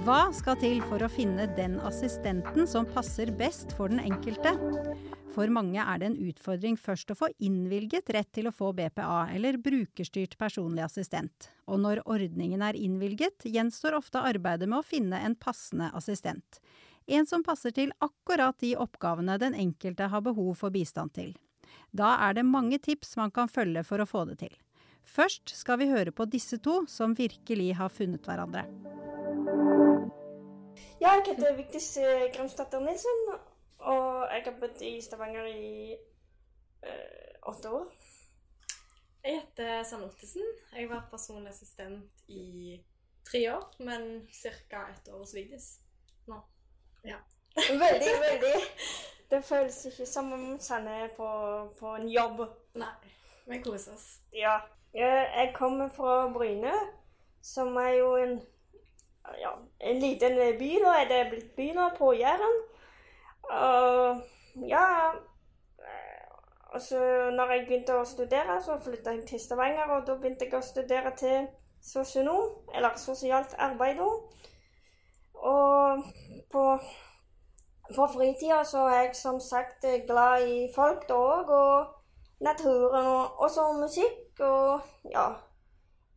Hva skal til for å finne den assistenten som passer best for den enkelte? For mange er det en utfordring først å få innvilget rett til å få BPA, eller brukerstyrt personlig assistent. Og når ordningen er innvilget, gjenstår ofte arbeidet med å finne en passende assistent. En som passer til akkurat de oppgavene den enkelte har behov for bistand til. Da er det mange tips man kan følge for å få det til. Først skal vi høre på disse to som virkelig har funnet hverandre. Jeg heter Vigdis Gramsdatter Nilsen, og jeg har bodd i Stavanger i eh, åtte år. Jeg heter Sanne Ottesen. Jeg vært personlig assistent i tre år, men ca. ett år hos Vigdis nå. Ja. Veldig, veldig. Det føles ikke som om Sanne er på, på en jobb. Nei, vi koser oss. Ja. Jeg kommer fra Bryne, som er jo en ja, en liten by. Nå er det blitt by nå, på Jæren. Og ja. Og så når jeg begynte å studere, så flytta jeg til Stavanger, og da begynte jeg å studere til sosionom, eller sosialt arbeid Og på, på fritida så er jeg som sagt glad i folk da òg, og naturen, og også musikk, og ja.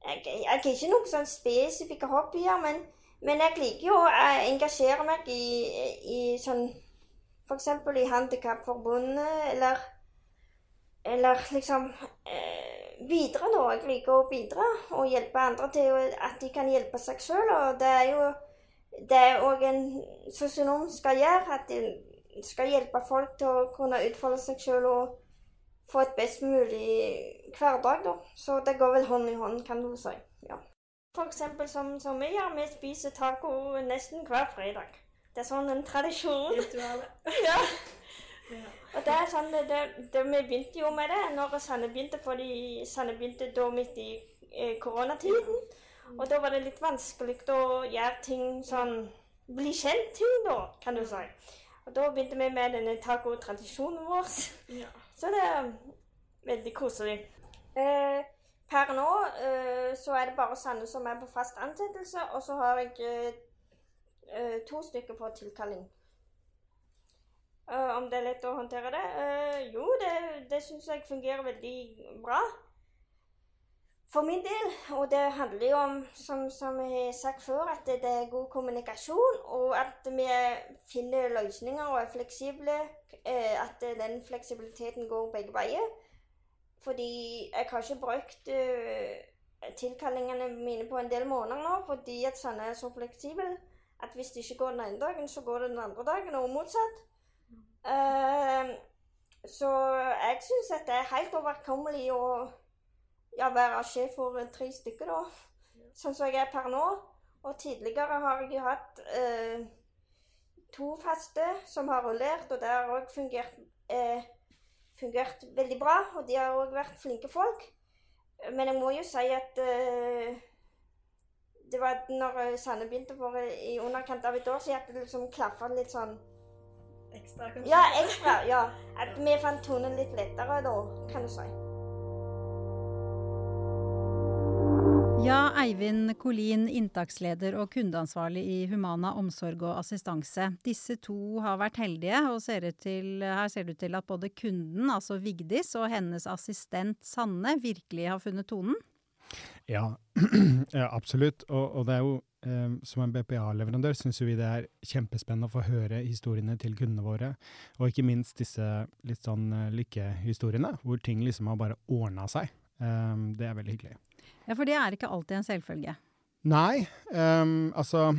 Jeg, har ikke noen sånn spesifikke hobbyer, men, men, jeg liker jo å engasjere meg i, i sånn F.eks. i Handikapforbundet, eller, eller liksom eh, bidra nå. Jeg liker å bidra og hjelpe andre til at de kan hjelpe seg sjøl. Og det er jo det òg en sosionom skal gjøre. At de skal hjelpe folk til å kunne utfolde seg sjøl og få et best mulig hverdag, da. Så det går vel hånd i hånd, kan du si. Ja. Som, som vi gjør, vi spiser taco nesten hver fredag. Det er sånn en tradisjon. ja. ja. Og det er sånn, det, det, Vi begynte jo med det når Sanne begynte, fordi Sanne begynte da midt i eh, koronatiden. Og da var det litt vanskelig å gjøre ting sånn Bli kjent-ting, da, kan du si. Og da begynte vi med denne tacotradisjonen vår. Ja. Så det er veldig koselig. Eh, per nå eh, så er det bare Sanne som er på fast ansettelse, og så har jeg eh to stykker på tilkalling. Eh, om det er lett å håndtere det? Eh, jo, det, det syns jeg fungerer veldig bra for min del. Og det handler jo om, som, som jeg har sagt før, at det, er god kommunikasjon, og at vi finner løsninger og er fleksible. Eh, at den fleksibiliteten går begge veier. Fordi jeg har ikke brukt tilkallingene mine på en del måneder nå, fordi at Sanne er så fleksibel at hvis det ikke går den ene dagen, så går det den andre dagen, og motsatt. Uh, så jeg syns at det er helt overkommelig å ja, være sjef for tre stykker, da. Sånn som jeg er per nå. Og tidligere har jeg hatt eh, to faste som har rullert, og det har òg fungert, eh, fungert, veldig bra. Og de har òg vært flinke folk. Men jeg må jo si at eh, det var når Sanne begynte for i underkant av et år siden, at det liksom klaffa litt sånn Ekstra, kanskje? Ja, ekstra. ja. At vi fant tonen litt lettere da, kan du si. Ja, Eivind Kolin, inntaksleder og kundeansvarlig i Humana omsorg og assistanse. Disse to har vært heldige, og ser til, her ser det ut til at både kunden, altså Vigdis, og hennes assistent Sanne virkelig har funnet tonen? Ja, absolutt. Og, og, det er jo, eh, som en BPA-leverandør, syns vi det er kjempespennende å få høre historiene til kundene våre. Og ikke minst disse litt sånn eh, lykkehistoriene, hvor ting liksom har bare ordna seg. Eh, det er veldig hyggelig. Ja, for det er ikke alltid en selvfølge. Nei. Um, altså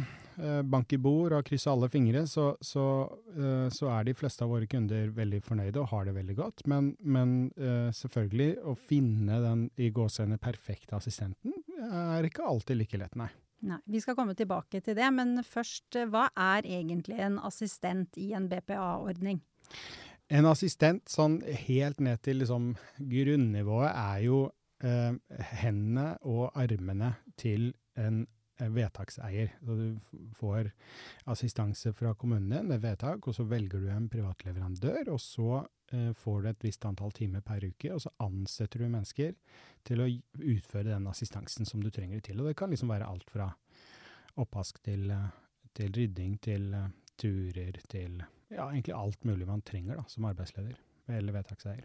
bank i bord og krysse alle fingre, så, så, uh, så, er de fleste av våre kunder veldig fornøyde og har det veldig godt. Men, men uh, selvfølgelig, å finne den i gåsehendene perfekte assistenten er ikke alltid like lett, nei. Nei, Vi skal komme tilbake til det, men først, hva er egentlig en assistent i en BPA-ordning? En assistent sånn helt ned til liksom grunnivået er jo eh, hendene og armene til en eh, vedtakseier. Så du får assistanse fra kommunen din, er vedtak, og så velger du en privat leverandør, og så eh, får du et visst antall timer per uke, og så ansetter du mennesker til å utføre den assistansen som du trenger til. Og det kan liksom være alt fra oppvask til, eh, til rydding, til eh, turer, til ja, egentlig alt mulig man trenger da, som arbeidsleder eller vedtakseier.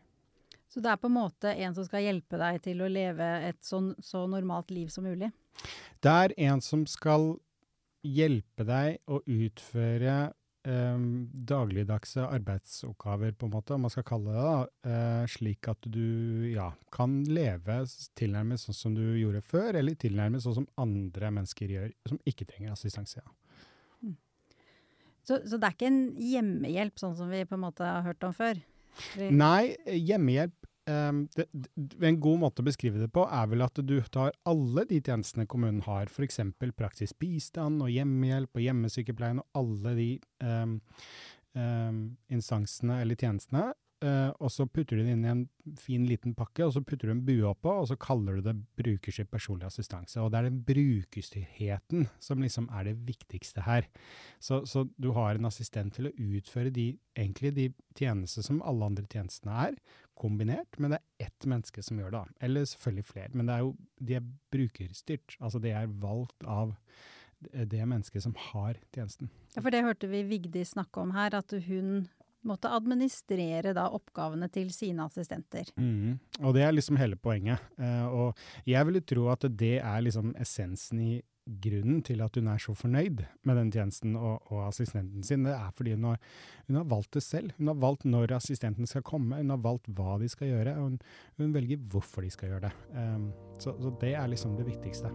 Så det er på en måte en som skal hjelpe deg til å leve et så, så normalt liv som mulig? Det er en som skal hjelpe deg å utføre eh, dagligdagse arbeidsoppgaver, på en måte, om man skal kalle det det, eh, slik at du ja, kan leve tilnærmet sånn som du gjorde før, eller tilnærmet sånn som andre mennesker gjør, som ikke trenger assistanse. Ja. Så, så det er ikke en hjemmehjelp, sånn som vi på en måte har hørt om før? Nei, hjemmehjelp um, det, En god måte å beskrive det på er vel at du tar alle de tjenestene kommunen har, f.eks. praktisk bistand og hjemmehjelp og hjemmesykepleien og alle de um, um, instansene eller tjenestene, og så putter du det inn i en fin liten pakke, og så putter du en bue oppå, og så kaller du det brukerstyrt personlig assistanse. Og det er den brukerstyrheten som liksom er det viktigste her. Så, så du har en assistent til å utføre de, egentlig de tjenester som alle andre tjenestene er, kombinert, men det er ett menneske som gjør det. Eller selvfølgelig flere, men det er jo, de er brukerstyrt. Altså det er valgt av det mennesket som har tjenesten. Ja, for det hørte vi Vigdi snakke om her, at hun måtte administrere da oppgavene til sine assistenter. Mm, Og det er liksom hele poenget. Uh, og jeg ville tro at det er liksom essensen i grunnen til at hun er så fornøyd med den tjenesten og, og assistenten sin. Det er fordi hun har, hun har valgt det selv. Hun har valgt når assistenten skal komme, hun har valgt hva de skal gjøre, og hun, hun velger hvorfor de skal gjøre det. Um, så, så det er liksom det viktigste.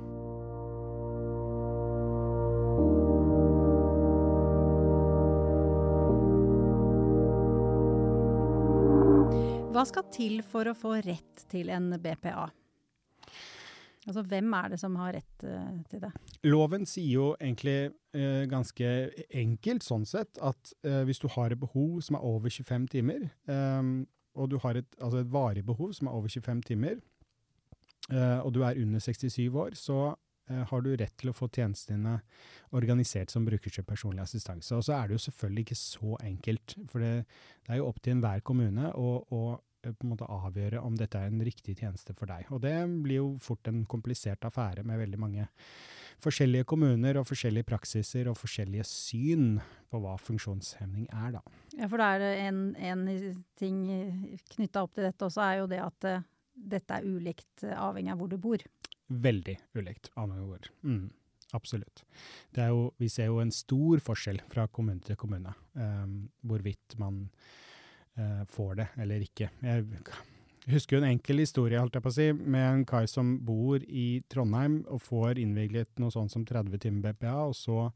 Hva skal til for å få rett til en BPA? Altså, hvem er det som har rett uh, til det? Loven sier jo egentlig uh, ganske enkelt sånn sett at uh, hvis du har et behov som er over 25 timer, um, og du har et, altså et varig behov som er over 25 timer, og du er under 67 år, så har du rett til å få tjenestene organisert som brukerstyrt personlig assistanse. Og så er det jo selvfølgelig ikke så enkelt, for det, det er jo opp til enhver kommune å, å eh, på en måte avgjøre om dette er en riktig tjeneste for deg. Og det blir jo fort en komplisert affære med veldig mange forskjellige kommuner og forskjellige praksiser og forskjellige syn på hva funksjonshemning er, da. Ja, for da er det en, en ting knytta opp til dette også, er jo det at eh, dette er ulikt eh, avhengig av hvor du bor. Veldig ulikt, avhengig av hvor. Mm, absolutt. Jo, vi ser jo en stor forskjell fra kommune til kommune, um, hvorvidt man uh, får det eller ikke. Jeg husker jo en enkel historie, holdt jeg på å si, med en kar som bor i Trondheim og får innvilget noe sånt som 30 timer BPA, og så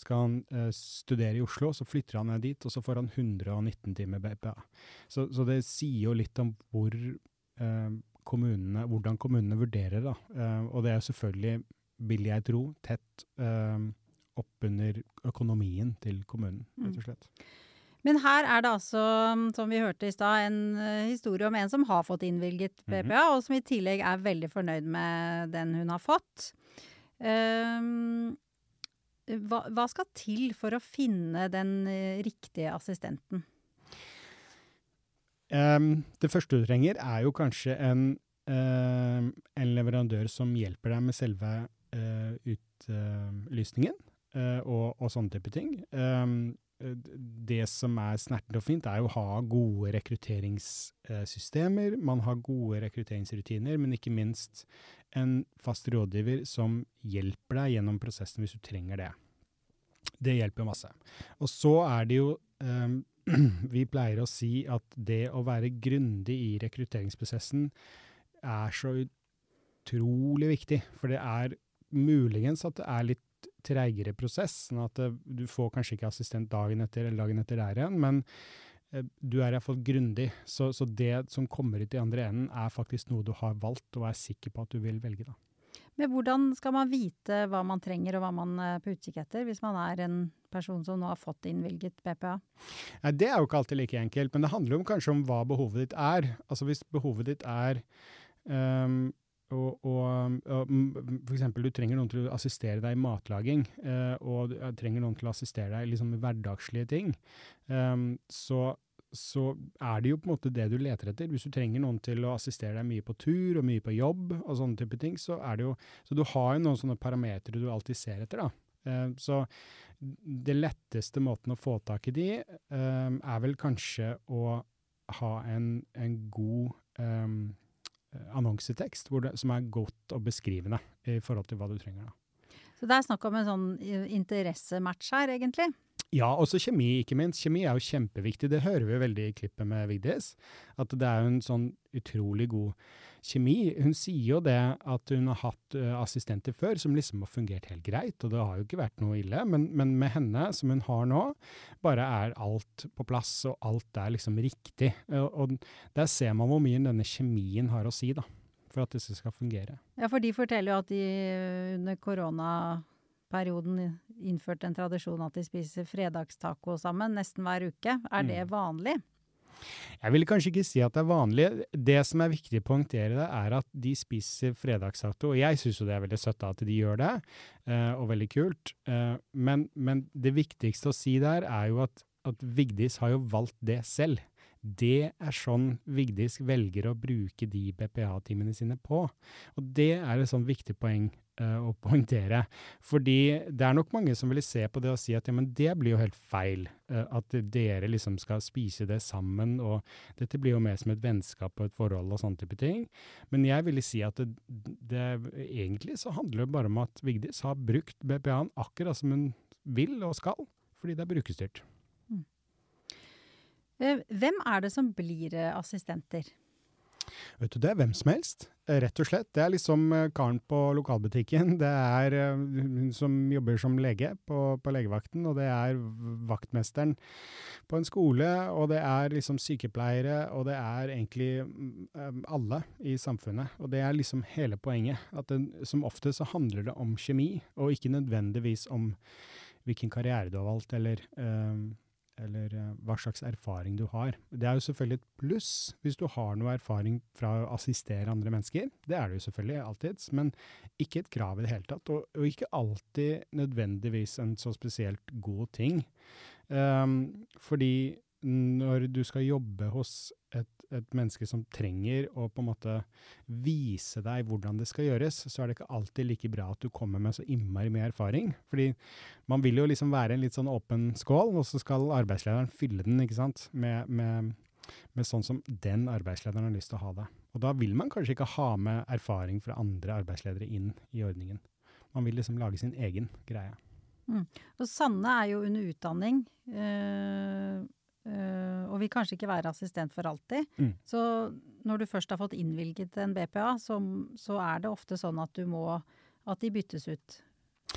skal han eh, studere i Oslo, så flytter han ned dit, og så får han 119 timer BPA. Så, så det sier jo litt om hvor eh, kommunene, hvordan kommunene vurderer. Da. Eh, og det er selvfølgelig, vil jeg tro, tett eh, oppunder økonomien til kommunen, rett og slett. Men her er det altså, som vi hørte i stad, en eh, historie om en som har fått innvilget BPA, og som i tillegg er veldig fornøyd med den hun har fått. Um, hva, hva skal til for å finne den riktige assistenten? Em, det første du trenger, er jo kanskje en, uh, en leverandør som hjelper deg med selve uh, utlysningen uh, og, og sånne type ting. Eh, det som er snertent og fint, er å ha gode rekrutteringssystemer. Man har gode rekrutteringsrutiner, men ikke minst en fast rådgiver som hjelper deg gjennom prosessen hvis du trenger det. Det hjelper masse. Og så er det jo em, vi pleier å si at det å være grundig i rekrutteringsprosessen er så utrolig viktig. For det er muligens at det er litt treigere prosess, sånn at du får kanskje ikke assistent dagen etter eller dagen etter der igjen, men eh, du er iallfall grundig. Så, så det som kommer ut i andre enden, er faktisk noe du har valgt og er sikker på at du vil velge. da. Men hvordan skal man vite hva man trenger og hva man er på utkikk etter, hvis man er en person som nå har fått innvilget BPA? Ja, Det er jo ikke alltid like enkelt, men det handler jo kanskje om hva behovet ditt er. Altså Hvis behovet ditt er um, og, og, og for eksempel du trenger noen til å assistere deg i matlaging, uh, og du trenger noen til å assistere deg i liksom hverdagslige ting, um, så, så er det jo på en måte det du leter etter. Hvis du trenger noen til å assistere deg mye på tur og mye på jobb, og sånne type ting, så er det jo Så du har jo noen sånne parametere du alltid ser etter, da. Uh, så det letteste måten å få tak i de, um, er vel kanskje å ha en, en god um, annonsetekst det, som er godt og beskrivende i forhold til hva du trenger. Da. Så det er snakk om en sånn interessematch her, egentlig? Ja, også kjemi, ikke minst. Kjemi er jo kjempeviktig. Det hører vi veldig i klippet med Vigdis. At det er jo en sånn utrolig god kjemi. Hun sier jo det at hun har hatt assistenter før som liksom har fungert helt greit, og det har jo ikke vært noe ille. Men, men, med henne, som hun har nå, bare er alt på plass, og alt er liksom riktig. Og, og der ser man hvor mye denne kjemien har å si, da. For at disse skal fungere. Ja, for de forteller jo at de under korona perioden innført en tradisjon at de spiser fredagstaco sammen nesten hver uke. Er det mm. vanlig? Jeg vil kanskje ikke si at det er vanlig. Det som er viktig å poengtere, det er at de spiser fredagstaco. Og jeg syns jo det er veldig søtt at de gjør det, uh, og veldig kult. Uh, men, men, det viktigste å si der er jo at, at Vigdis har jo valgt det selv. Det er sånn Vigdis velger å bruke de BPA-timene sine på. Og det er et sånn viktig poeng å poengtere. Fordi det er nok mange som vil se på det og si at ja, men det blir jo helt feil. Uh, at dere liksom skal spise det sammen, og dette blir jo mer som et vennskap og et forhold og sånne type ting. Men jeg ville si at det, det egentlig så handler det bare om at Vigdis har brukt BPA-en akkurat som hun vil og skal, fordi det er brukerstyrt. Eh, hvem er det som blir eh, assistenter? Vet du, Det hvem som helst, eh, rett og slett. Det er liksom karen på lokalbutikken. Det er hun som jobber som lege på, på, legevakten, og det er vaktmesteren på en skole, og det er liksom sykepleiere, og det er egentlig mm, alle i samfunnet. Og det er liksom hele poenget. At det, som ofte så handler det om kjemi, og ikke nødvendigvis om hvilken karriere du har valgt, eller um, eller uh, hva slags erfaring du har. Det er jo selvfølgelig et pluss hvis du har noe erfaring fra å assistere andre mennesker. Det er det jo selvfølgelig alltids, men ikke et krav i det hele tatt. Og, og ikke alltid nødvendigvis en så spesielt god ting. Um, fordi når du skal jobbe hos et, et, menneske som trenger å på en måte vise deg hvordan det skal gjøres, så er det ikke alltid like bra at du kommer med så innmari mye erfaring. Fordi man vil jo liksom være en litt sånn åpen skål, og så skal arbeidslederen fylle den ikke sant? Med, med, med sånn som den arbeidslederen har lyst til å ha det. Og da vil man kanskje ikke ha med erfaring fra andre arbeidsledere inn i ordningen. Man vil liksom lage sin egen greie. Mm. Og Sanne er jo under utdanning. Øh Uh, og vil kanskje ikke være assistent for alltid. Mm. Så når du først har fått innvilget en BPA, så, så, er det ofte sånn at du må At de byttes ut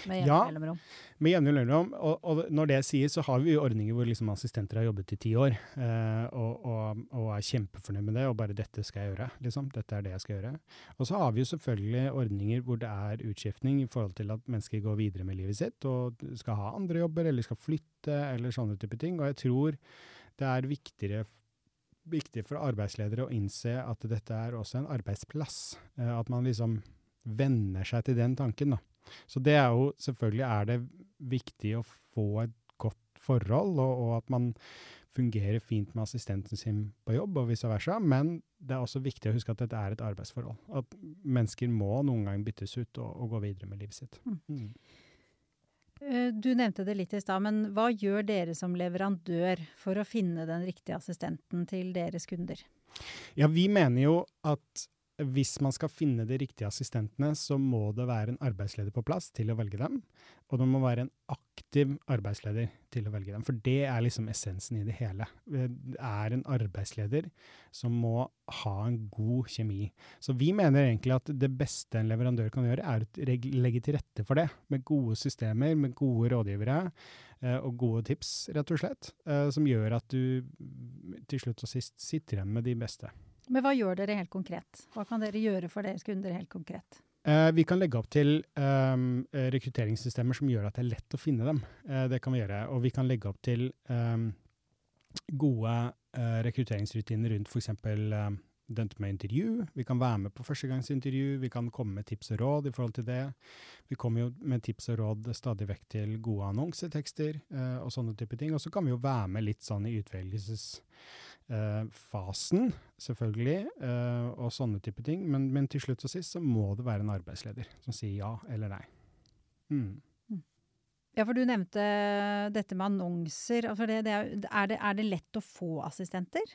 med jevne ja, mellomrom. Med jevne mellomrom. Og, og, når det sies, så har vi ordninger hvor liksom assistenter har jobbet i ti år, eh, og, og, og, er kjempefornøyd med det, og bare 'dette skal jeg gjøre', liksom. Dette er det jeg skal gjøre. Og så har vi jo selvfølgelig ordninger hvor det er utskiftning i forhold til at mennesker går videre med livet sitt og skal ha andre jobber, eller skal flytte, eller sånne type ting. Og jeg tror det er viktigere, viktig for arbeidsledere å innse at dette er også en arbeidsplass. Eh, at man liksom venner seg til den tanken. Da. Så det er jo selvfølgelig er det viktig å få et godt forhold, og, og at man fungerer fint med assistenten sin på jobb, og vice versa. Men det er også viktig å huske at dette er et arbeidsforhold. At mennesker må noen gang byttes ut og, og gå videre med livet sitt. Mm. Mm. Eh, du nevnte det litt i stad, men hva gjør dere som leverandør for å finne den riktige assistenten til deres kunder? Ja, vi mener jo at hvis man skal finne de riktige assistentene, så må det være en arbeidsleder på plass til å velge dem. Og det må være en aktiv arbeidsleder til å velge dem. For det er liksom essensen i det hele. Det er en arbeidsleder som må ha en god kjemi. Så vi mener egentlig at det beste en leverandør kan gjøre, er å legge til rette for det. Med gode systemer, med gode rådgivere eh, og gode tips, rett og slett. Eh, som gjør at du til slutt og sist sitter igjen med de beste. Men hva gjør dere helt konkret? Hva kan dere gjøre for deres kunder helt konkret? Eh, vi kan legge opp til um, rekrutteringssystemer som gjør at det er lett å finne dem. Eh, det kan vi gjøre. Og vi kan legge opp til um, gode uh, rekrutteringsrutiner rundt f.eks. Uh, dømt med intervju, vi kan være med på førstegangsintervju, vi kan komme med tips og råd i forhold til det. Vi kommer jo med tips og råd stadig vekk til gode annonsetekster eh, og sånne type ting. Og så kan vi jo være med litt sånn i utvelgelsesfasen, eh, selvfølgelig, eh, og sånne type ting. Men, men, til slutt og sist så må det være en arbeidsleder som sier ja eller nei. Mm. Ja, for du nevnte dette med annonser. Altså det, det er, er, det, er, det, lett å få assistenter?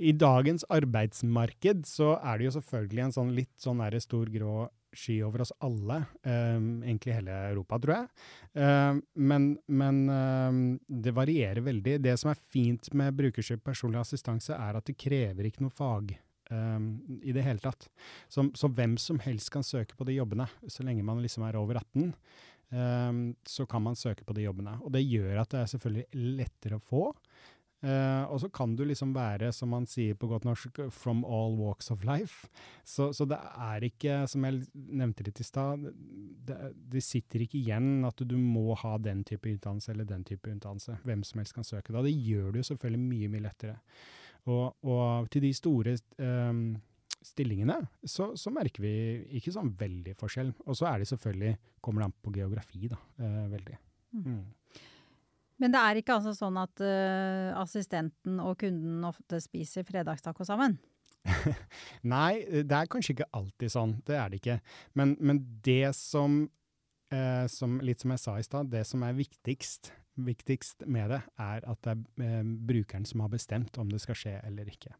I dagens arbeidsmarked så er det jo selvfølgelig en sånn litt sånn stor grå sky over oss alle, um, egentlig hele Europa, tror jeg. Um, men, men um, det varierer veldig. Det som er fint med brukerstyrt personlig assistanse, er at det krever ikke noe fag. i det hele tatt. Så, så, hvem som helst kan søke på de jobbene, så lenge man liksom er over 18 um, så kan man søke på de jobbene. Og det gjør at det er selvfølgelig lettere å få. Uh, og så kan du liksom være, som man sier på godt norsk, from all walks of life. Så, så det er ikke, som jeg nevnte litt i stad, det, det, sitter ikke igjen at du, må ha den type utdannelse eller den type utdannelse. Hvem som helst kan søke da. Det gjør det jo selvfølgelig mye, mye lettere. Og, og til de store um, stillingene, så, så, merker vi ikke sånn veldig forskjell. Og så er det selvfølgelig, kommer det an på geografi, da, uh, veldig. Mm. Mm. Men det er ikke altså sånn at uh, assistenten og kunden ofte spiser fredagstaco sammen? Nei, det er kanskje ikke alltid sånn. Det er det ikke. Men, men det som, eh, som, Litt som jeg sa i stad, det som er viktigst, viktigst med det, er at det er eh, brukeren som har bestemt om det skal skje eller ikke.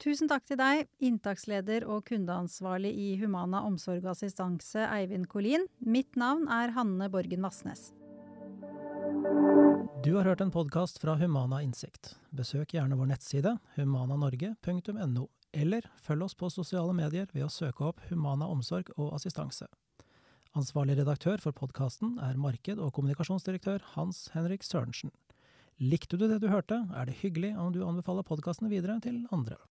Tusen takk til deg, inntaksleder og kundeansvarlig i Humana omsorg og assistanse, Eivind Kolin. Mitt navn er Hanne Borgen Vassnes. Du har hørt en podkast fra Humana Innsikt. Besøk gjerne vår nettside humananorge.no, eller følg oss på sosiale medier ved å søke opp Humana omsorg og assistanse. Ansvarlig redaktør for podkasten er marked- og kommunikasjonsdirektør Hans Henrik Sørensen. Likte du det du hørte, er det hyggelig om du anbefaler podkasten videre til andre.